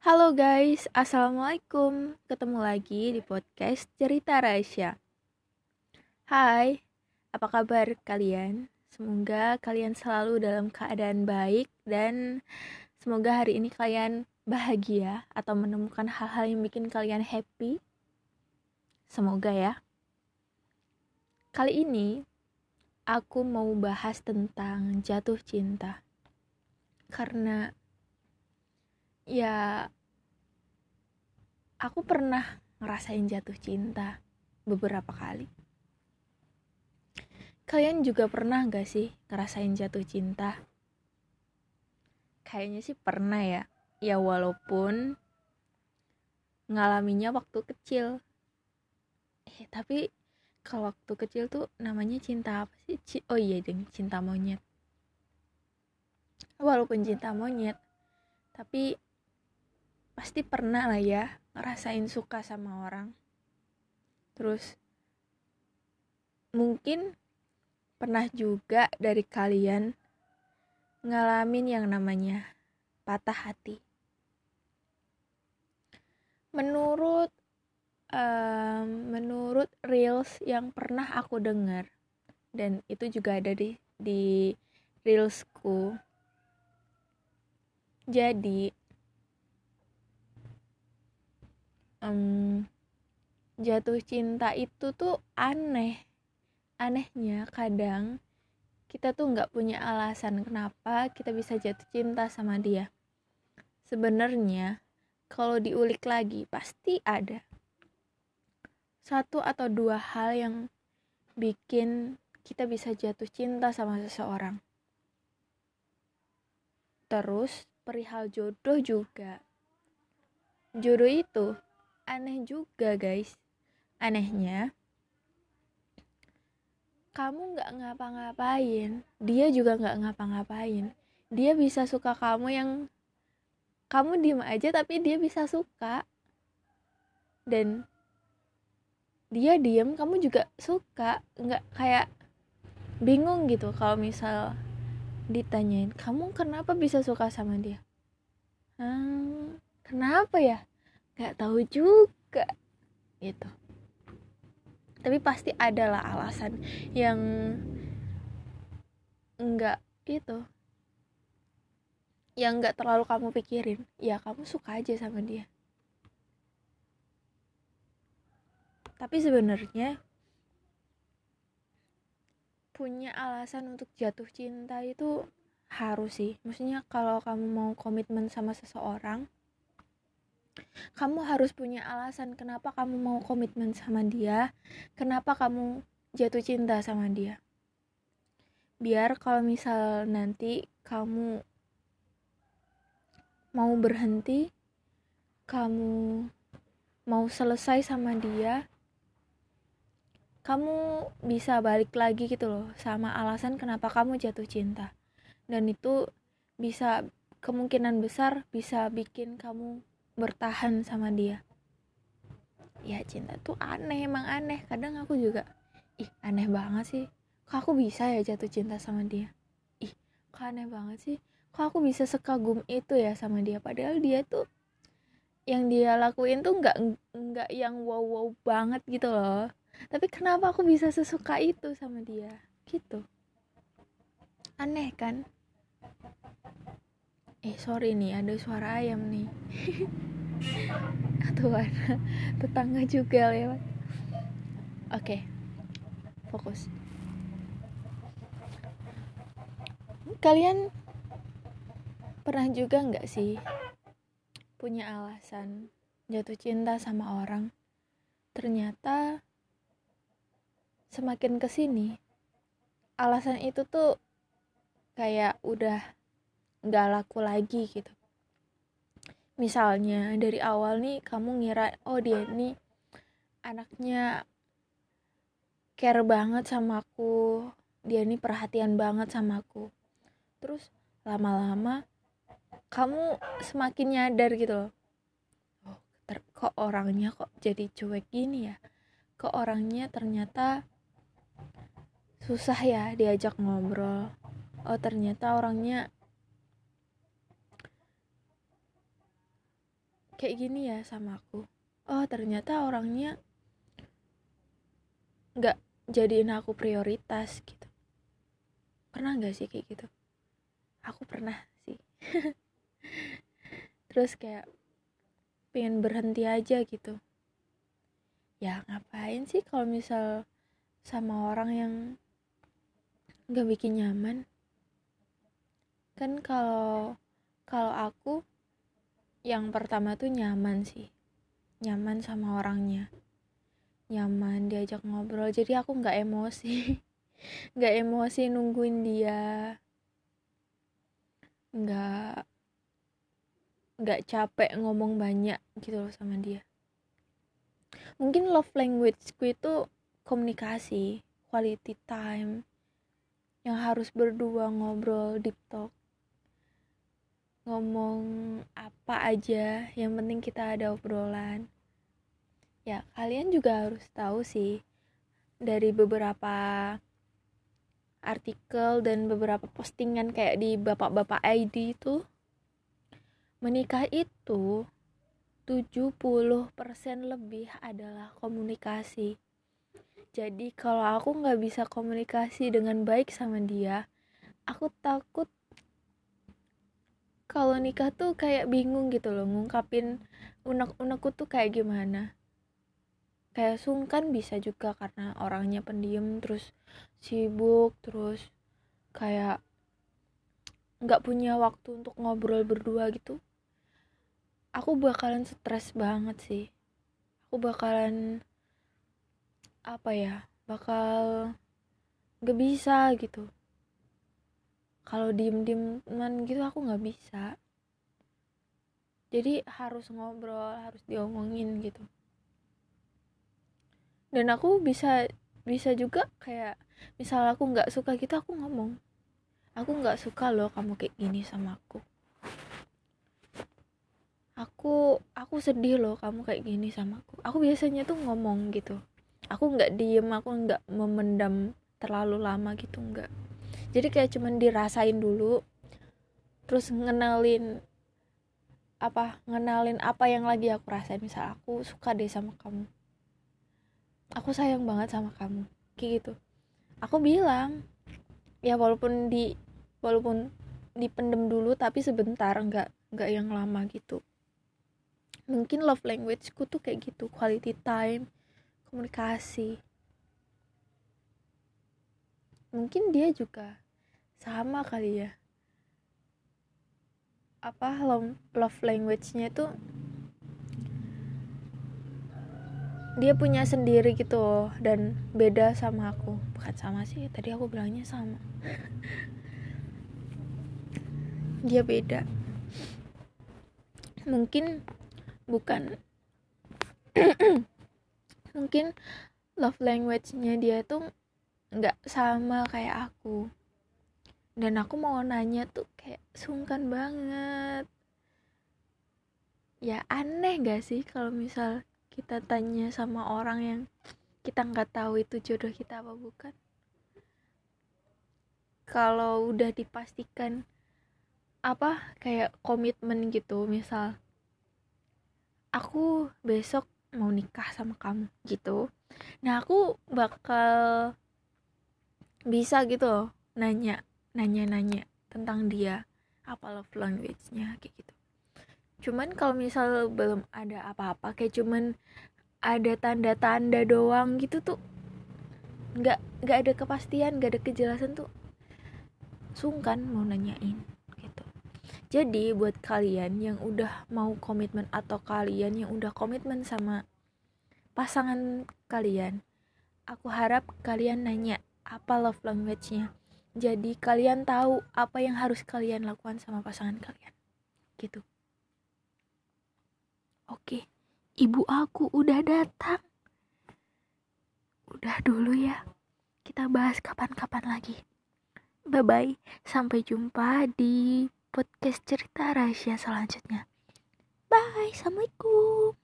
Halo guys, Assalamualaikum. Ketemu lagi di podcast Cerita Rahasia. Hai, apa kabar kalian? Semoga kalian selalu dalam keadaan baik Dan semoga hari ini kalian bahagia Atau menemukan hal-hal yang bikin kalian happy. Semoga ya. Kali ini aku mau bahas tentang jatuh cinta. Karena ya aku pernah ngerasain jatuh cinta beberapa kali. Kalian juga pernah gak sih ngerasain jatuh cinta? Kayaknya sih pernah ya. Ya walaupun ngalaminya waktu kecil. Eh tapi kalau waktu kecil tuh namanya cinta apa sih? oh iya deng, cinta monyet. Walaupun cinta monyet, tapi pasti pernah lah ya ngerasain suka sama orang. Terus mungkin pernah juga dari kalian ngalamin yang namanya patah hati. Menurut um, menurut reels yang pernah aku dengar dan itu juga ada di di reelsku. Jadi um, jatuh cinta itu tuh aneh. Anehnya kadang kita tuh nggak punya alasan kenapa kita bisa jatuh cinta sama dia. Sebenarnya kalau diulik lagi pasti ada. Satu atau dua hal yang bikin kita bisa jatuh cinta sama seseorang. Terus perihal jodoh juga. Jodoh itu aneh juga guys. Anehnya kamu nggak ngapa-ngapain. Dia juga nggak ngapa-ngapain. Dia bisa suka kamu yang kamu diem aja tapi dia bisa suka. Dan dia diem kamu juga suka. Nggak kayak bingung gitu kalau misal ditanyain kamu kenapa bisa suka sama dia? Hmm, kenapa ya nggak tahu juga gitu. Tapi pasti adalah alasan yang enggak gitu yang enggak terlalu kamu pikirin. Ya kamu suka aja sama dia. Tapi sebenarnya punya alasan untuk jatuh cinta itu harus sih. Maksudnya kalau kamu mau komitmen sama seseorang kamu harus punya alasan kenapa kamu mau komitmen sama dia, kenapa kamu jatuh cinta sama dia. Biar kalau misal nanti kamu mau berhenti, kamu mau selesai sama dia, kamu bisa balik lagi gitu loh sama alasan kenapa kamu jatuh cinta. Dan itu bisa kemungkinan besar bisa bikin kamu bertahan sama dia. Ya cinta tuh aneh emang aneh. Kadang aku juga ih aneh banget sih. Kok aku bisa ya jatuh cinta sama dia? Ih kok aneh banget sih? Kok aku bisa sekagum itu ya sama dia? Padahal dia tuh yang dia lakuin tuh nggak nggak yang wow wow banget gitu loh. Tapi kenapa aku bisa sesuka itu sama dia? Gitu. Aneh kan? Eh sorry nih ada suara ayam nih Tuhan tetangga juga lewat. Oke okay. fokus. Kalian pernah juga nggak sih punya alasan jatuh cinta sama orang? Ternyata semakin ke sini alasan itu tuh kayak udah nggak laku lagi gitu misalnya dari awal nih kamu ngira oh dia ini anaknya care banget sama aku dia ini perhatian banget sama aku. Terus lama-lama kamu semakin nyadar gitu loh oh ter kok orangnya kok jadi cuek gini ya? Kok orangnya ternyata susah ya diajak ngobrol? Oh ternyata orangnya kayak gini ya sama aku. Oh ternyata orangnya nggak jadiin aku prioritas gitu. Pernah nggak sih kayak gitu? Aku pernah sih. Terus kayak pengen berhenti aja gitu. Ya ngapain sih kalau misal sama orang yang nggak bikin nyaman? Kan kalau kalau aku yang pertama tuh nyaman sih. Nyaman sama orangnya. Nyaman diajak ngobrol. Jadi aku nggak emosi. Nggak emosi nungguin dia. Nggak nggak capek ngomong banyak gitu loh sama dia. Mungkin love languageku itu komunikasi quality time yang harus berdua ngobrol deep talk ngomong apa aja yang penting kita ada obrolan. Ya kalian juga harus tahu sih dari beberapa artikel dan beberapa postingan kayak di bapak-bapak ID itu menikah itu 70% lebih adalah komunikasi. Jadi kalau aku nggak bisa komunikasi dengan baik sama dia aku takut kalau nikah tuh kayak bingung gitu loh ngungkapin unek-unekku tuh kayak gimana. Kayak sungkan bisa juga karena orangnya pendiam terus sibuk terus kayak nggak punya waktu untuk ngobrol berdua gitu. Aku bakalan stres banget sih. Aku bakalan apa ya bakal gak bisa gitu kalau diem dieman gitu aku nggak bisa. Jadi harus ngobrol harus diomongin gitu. Dan aku bisa bisa juga kayak misal aku nggak suka gitu aku ngomong. Aku nggak suka loh kamu kayak gini sama aku. Aku aku sedih loh kamu kayak gini sama aku. Aku biasanya tuh ngomong gitu. Aku nggak diem aku nggak memendam terlalu lama gitu nggak jadi kayak cuman dirasain dulu terus ngenalin apa ngenalin apa yang lagi aku rasain. Misal aku suka deh sama kamu. Aku sayang banget sama kamu. Kayak gitu. Aku bilang ya walaupun di walaupun dipendem dulu tapi sebentar nggak nggak yang lama gitu. Mungkin love languageku tuh kayak gitu. Quality time komunikasi. Mungkin dia juga sama kali ya. Apa love language-nya itu dia punya sendiri gitu dan beda sama aku. Bukan sama sih tadi aku bilangnya sama. Dia beda. Mungkin bukan. Mungkin love language-nya dia tuh nggak sama kayak aku dan aku mau nanya tuh kayak sungkan banget. Ya aneh gak sih kalau misal kita tanya sama orang yang kita nggak tahu itu jodoh kita apa bukan? Kalau udah dipastikan apa kayak komitmen gitu misal aku besok mau nikah sama kamu gitu. Nah aku bakal bisa gitu nanya nanya-nanya tentang dia apa love language-nya kayak gitu. Cuman kalau misal belum ada apa-apa kayak cuman ada tanda-tanda doang gitu tuh nggak nggak ada kepastian nggak ada kejelasan tuh sungkan mau nanyain gitu. Jadi buat kalian yang udah mau komitmen atau kalian yang udah komitmen sama pasangan kalian aku harap kalian nanya apa love language-nya jadi kalian tahu apa yang harus kalian lakukan sama pasangan kalian gitu Oke, ibu aku udah datang. Udah dulu ya. Kita bahas kapan-kapan lagi. Bye-bye. Sampai jumpa di podcast cerita rahasia selanjutnya. Bye. Assalamualaikum.